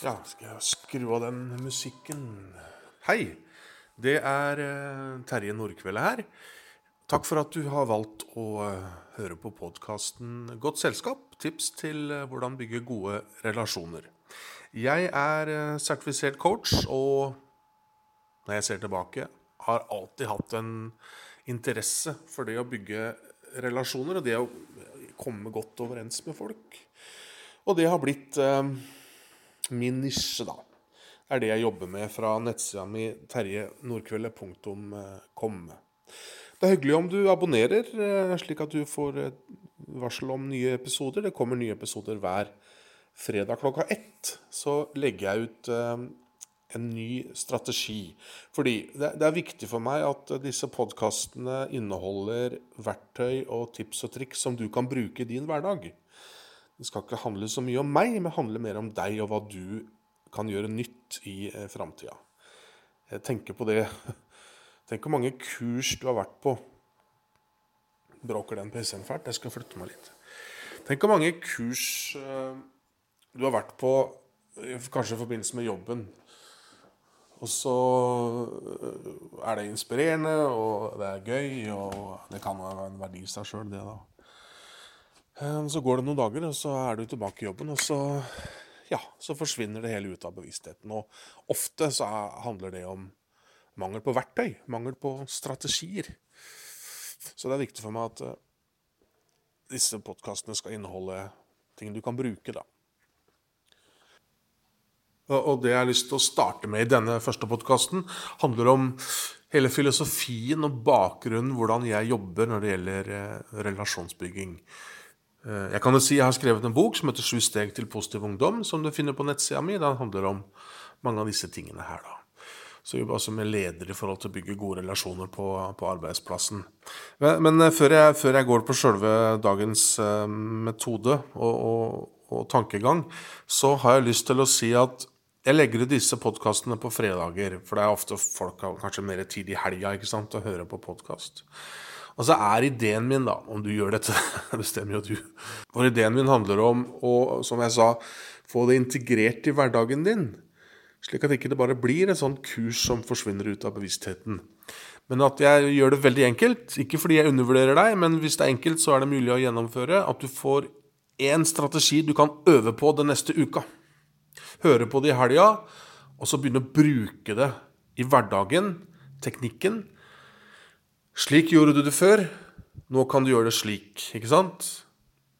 Ja, skal jeg skru av den musikken Hei! Det er eh, Terje Nordkvelde her. Takk for at du har valgt å eh, høre på podkasten Godt selskap. Tips til eh, hvordan bygge gode relasjoner. Jeg er sertifisert coach, og når jeg ser tilbake, har alltid hatt en interesse for det å bygge relasjoner og det å komme godt overens med folk. Og det har blitt eh, min nisje, da. Er det jeg jobber med fra nettsida mi terjenordkveldet.com. Det er hyggelig om du abonnerer, eh, slik at du får varsel om nye episoder. Det kommer nye episoder hver fredag klokka ett. Så legger jeg ut eh, en ny strategi. Fordi det er viktig for meg at disse podkastene inneholder verktøy og tips og triks som du kan bruke i din hverdag. Det skal ikke handle så mye om meg, men handle mer om deg og hva du kan gjøre nytt i eh, framtida. Jeg tenker på det Tenk hvor mange kurs du har vært på. Bråker den PC-en fælt? Jeg skal flytte meg litt. Tenk hvor mange kurs eh, du har vært på, eh, kanskje i forbindelse med jobben. Og så eh, er det inspirerende, og det er gøy, og det kan være en verdi i seg sjøl, det, da. Eh, Så går det noen dager, og så er du tilbake i jobben, og så, ja, så forsvinner det hele ut av bevisstheten. Og ofte så er- handler det om mangel på verktøy, mangel på strategier. Så det er viktig for meg at eh, disse podkastene skal inneholde ting du kan bruke, da. Og det jeg har lyst til å starte med i denne første podkasten, handler om hele filosofien og bakgrunnen hvordan jeg jobber når det gjelder eh, relasjonsbygging. Eh, Jeg kan jo si jeg har skrevet en bok som heter 'Sju steg til positiv ungdom', som du finner på nettsida mi. Den handler om mange av disse tingene her, da. Så jobber også med ledere i forhold til å bygge gode relasjoner på, på arbeidsplassen. Men, men eh, før, jeg, før jeg går på sjølve dagens eh, metode og, og, og tankegang, så har jeg lyst til å si at jeg legger ut disse podkastene på fredager, for det er ofte folk har kanskje mer tid i helga ikke sant, å høre på podkast. Og så er ideen min, da, om du gjør dette, bestemmer jo du For ideen min handler om å, som jeg sa, få det integrert i hverdagen din. Slik at ikke det bare blir et sånn kurs som forsvinner ut av bevisstheten. Men at jeg gjør det veldig enkelt. Ikke fordi jeg undervurderer deg, men hvis det er enkelt, så er det mulig å gjennomføre. At du får én strategi du kan øve på den neste uka. Høre på det i helga, og så begynne å bruke det i hverdagen. Teknikken. Slik gjorde du det før. Nå kan du gjøre det slik. Ikke sant?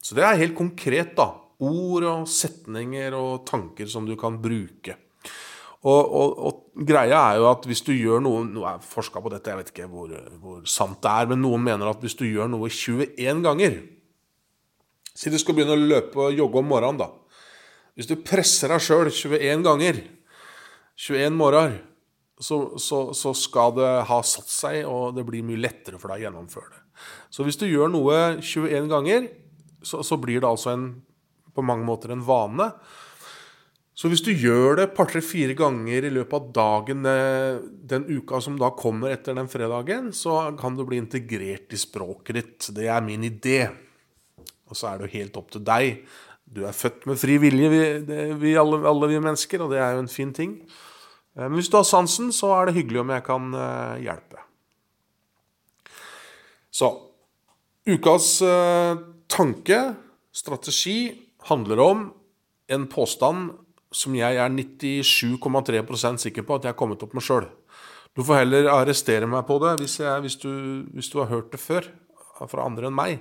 Så det er helt konkret, da. Ord og setninger og tanker som du kan bruke. Og, og, og greia er jo at hvis du gjør noe Nå er forska på dette, jeg vet ikke hvor, hvor sant det er, men noen mener at hvis du gjør noe 21 ganger Si du skal begynne å løpe og jogge om morgenen, da. Hvis du presser deg sjøl 21 ganger, 21 morgener, så, så, så skal det ha satt seg, og det blir mye lettere for deg å gjennomføre det. Så hvis du gjør noe 21 ganger, så, så blir det altså en, på mange måter en vane. Så hvis du gjør det et par-tre-fire ganger i løpet av dagen eh, den uka som da kommer etter den fredagen, så kan du bli integrert i språket ditt. Det er min idé. Og så er det jo helt opp til deg. Du er født med fri vilje, vi, det, vi alle, alle vi mennesker, og det er jo en fin ting. Eh, Men hvis du har sansen, så er det hyggelig om jeg kan eh, hjelpe. Så ukas eh, tanke, strategi, handler om en påstand som jeg er 97,3% sikker på at jeg har kommet opp med sjøl. Du får heller arrestere meg på det hvis, jeg, hvis, du, hvis du har hørt det før fra andre enn meg.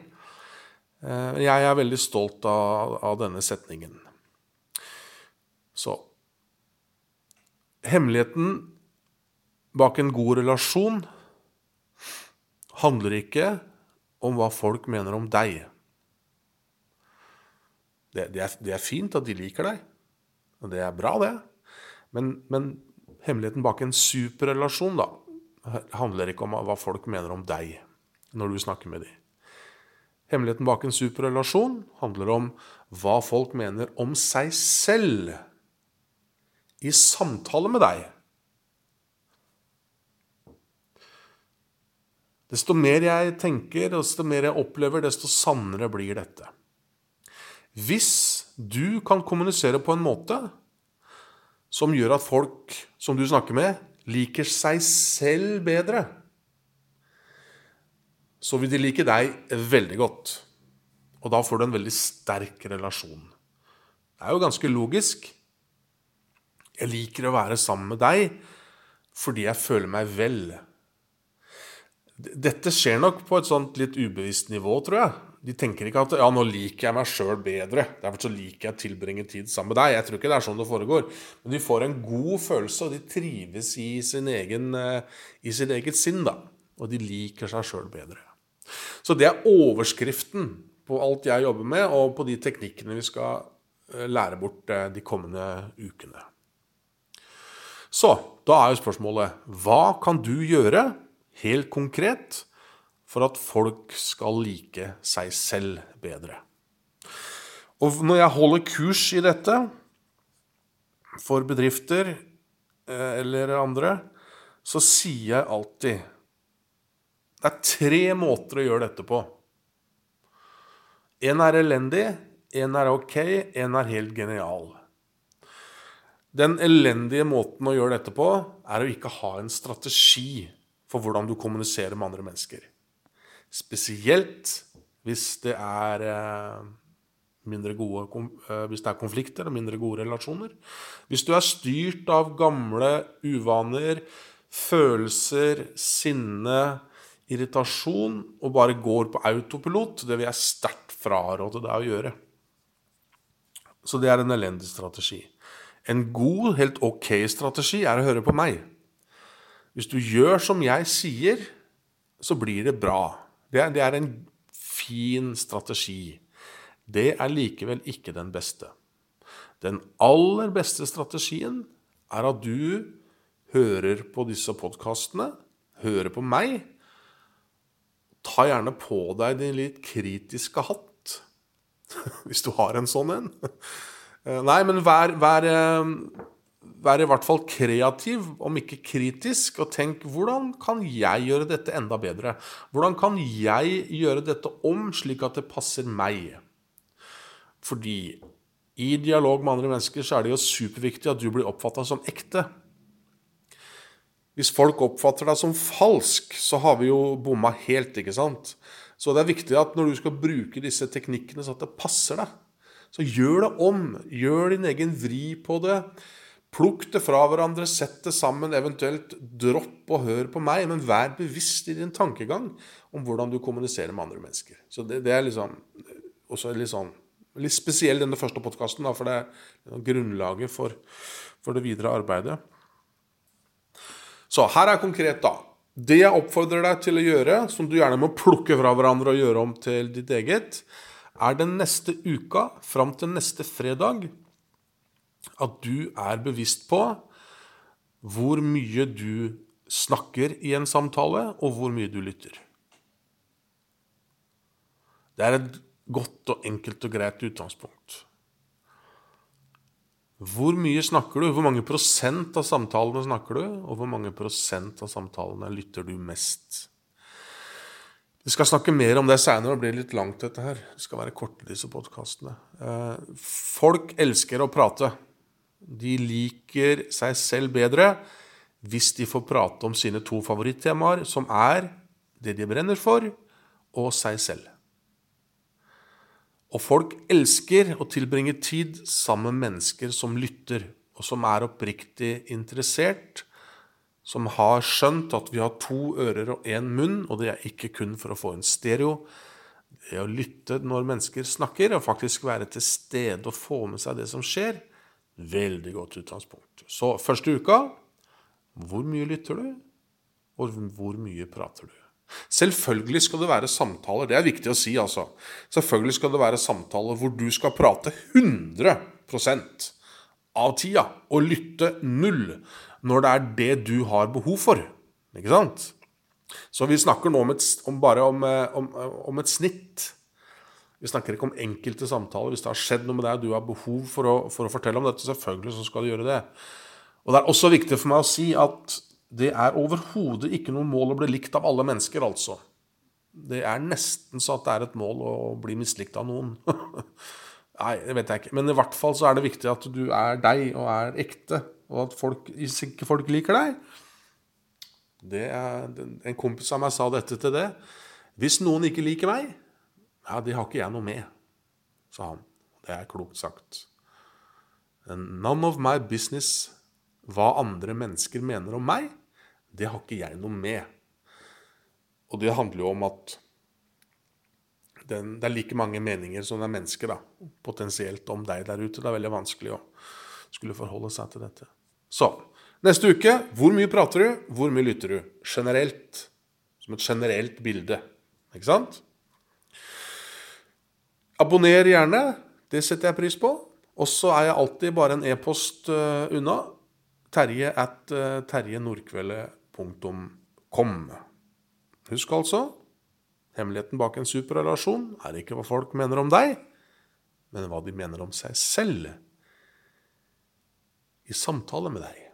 Eh, Jeg er veldig stolt av, av denne setningen. Så Hemmeligheten bak en god relasjon handler ikke om hva folk mener om deg. Det, det, er, det er fint at de liker deg, og det er bra, det. Men, men hemmeligheten bak en superrelasjon da, handler ikke om hva folk mener om deg når du snakker med dem. Hemmeligheten bak en superrelasjon handler om hva folk mener om seg selv i samtale med deg. Desto mer jeg tenker, desto mer jeg opplever, desto sannere blir dette. Hvis du kan kommunisere på en måte som gjør at folk som du snakker med, liker seg selv bedre, så vil de like deg veldig godt. Og da får du en veldig sterk relasjon. Det er jo ganske logisk. Jeg liker å være sammen med deg fordi jeg føler meg vel. Dette skjer nok på et sånt litt ubevisst nivå, tror jeg. De tenker ikke at ja, nå liker jeg meg sjøl bedre, derfor så liker jeg å tilbringe tid sammen med deg. Jeg tror ikke det er sånn det foregår. Men de får en god følelse, og de trives i, sin egen, eh, i sitt eget sinn. da. Og de liker seg sjøl bedre. Så det er overskriften på alt jeg jobber med, og på de teknikkene vi skal eh, lære bort eh, de kommende ukene. Så da er jo spørsmålet hva kan du gjøre helt konkret for at folk skal like seg selv bedre? Og når jeg holder kurs i dette for bedrifter eh, eller andre, så sier jeg alltid Det er tre måter å gjøre dette på. En er elendig, en er ok, en er helt genial. Den elendige måten å gjøre dette på, er å ikke ha en strategi for hvordan du kommuniserer med andre mennesker. Spesielt hvis det er eh, mindre gode eh, hvis det er konflikter og mindre gode relasjoner. Hvis du er styrt av gamle uvaner, følelser, sinne, irritasjon og bare går på autopilot, det vil jeg sterkt fraråde deg å gjøre. Så det er en elendig strategi. En god, helt ok strategi er å høre på meg. Hvis du gjør som jeg sier, så blir det bra. Det er, det er en fin strategi. Det er likevel ikke den beste. Den aller beste strategien er at du hører på disse podkastene, hører på meg. Ta gjerne på deg din litt kritiske hatt Hvis du har en sånn en. Eh, nei, men vær, vær, eh, vær, i hvert fall kreativ, om ikke kritisk, og tenk hvordan kan jeg gjøre dette enda bedre? Hvordan kan jeg gjøre dette om slik at det passer meg? Fordi i dialog med andre mennesker så er det jo superviktig at du blir oppfatta som ekte. Hvis folk oppfatter deg som falsk, så har vi jo bomma helt, ikke sant? Så det er viktig at når du skal bruke disse teknikkene så at det passer deg, så gjør det om. Gjør din egen vri på det. Plukk det fra hverandre, sett det sammen, eventuelt dropp og hør på meg, men vær bevisst i din tankegang om hvordan du kommuniserer med andre mennesker. Så det, det er liksom også litt sånn litt spesiell denne første podkasten, for det er grunnlaget for, for det videre arbeidet. Så her er konkret, da. Det jeg oppfordrer deg til å gjøre, som du gjerne må plukke fra hverandre og gjøre om til ditt eget, er den neste uka, fram til neste fredag, at du er bevisst på hvor mye du snakker i en samtale, og hvor mye du lytter. Det er et godt og enkelt og greit utgangspunkt. Hvor mye snakker du? Hvor mange prosent av samtalene snakker du? Og hvor mange prosent av samtalene lytter du mest? Vi skal snakke mer om det seinere. Det blir litt langt, dette her. Det skal være korte, disse podkastene. Eh, folk elsker å prate. De liker seg selv bedre hvis de får prate om sine to favorittemaer, som er det de brenner for, og seg selv. Og folk elsker å tilbringe tid sammen med mennesker som lytter, og som er oppriktig interessert, som har skjønt at vi har to ører og én munn, og det er ikke kun for å få en stereo. Det å lytte når mennesker snakker, og faktisk være til stede og få med seg det som skjer, veldig godt utgangspunkt. Så første uka hvor mye lytter du, og hvor mye prater du? Selvfølgelig skal det være samtaler. Det er viktig å si, altså. Selvfølgelig skal det være samtaler hvor du skal prate 100 av tida og lytte null når det er det du har behov for. Ikke sant? Så vi snakker nå om et, om bare om, eh, om, om, et snitt. Vi snakker ikke om enkelte samtaler. Hvis det har skjedd noe med deg og du har behov for å, for å fortelle om dette, selvfølgelig så skal du gjøre det. Og det er også viktig for meg å si at det er overhodet ikke noe mål å bli likt av alle mennesker, altså. Det er nesten så at det er et mål å bli mislikt av noen. Nei, det vet jeg ikke. Men i hvert fall så er det viktig at du er deg og er ekte. og at folk, ikke folk liker deg det er, En kompis av meg sa dette til det. Hvis noen ikke liker meg, ja, det har ikke jeg noe med, sa han. Det er klokt sagt. None of my business hva andre mennesker mener om meg, det har ikke jeg noe med. Og det handler jo om at den, det er like mange meninger som det er mennesker, da, potensielt om deg der ute. Det er veldig vanskelig å skulle forholde seg til dette. Så neste uke hvor mye prater du, hvor mye lytter du? Generelt. Som et generelt bilde. Ikke sant? Abonner gjerne. Det setter jeg pris på. Og så er jeg alltid bare en e-post uh, unna. Terje at uh. Husk altså hemmeligheten bak en superrelasjon er ikke hva folk mener om deg, men hva de mener om seg selv i samtale med deg.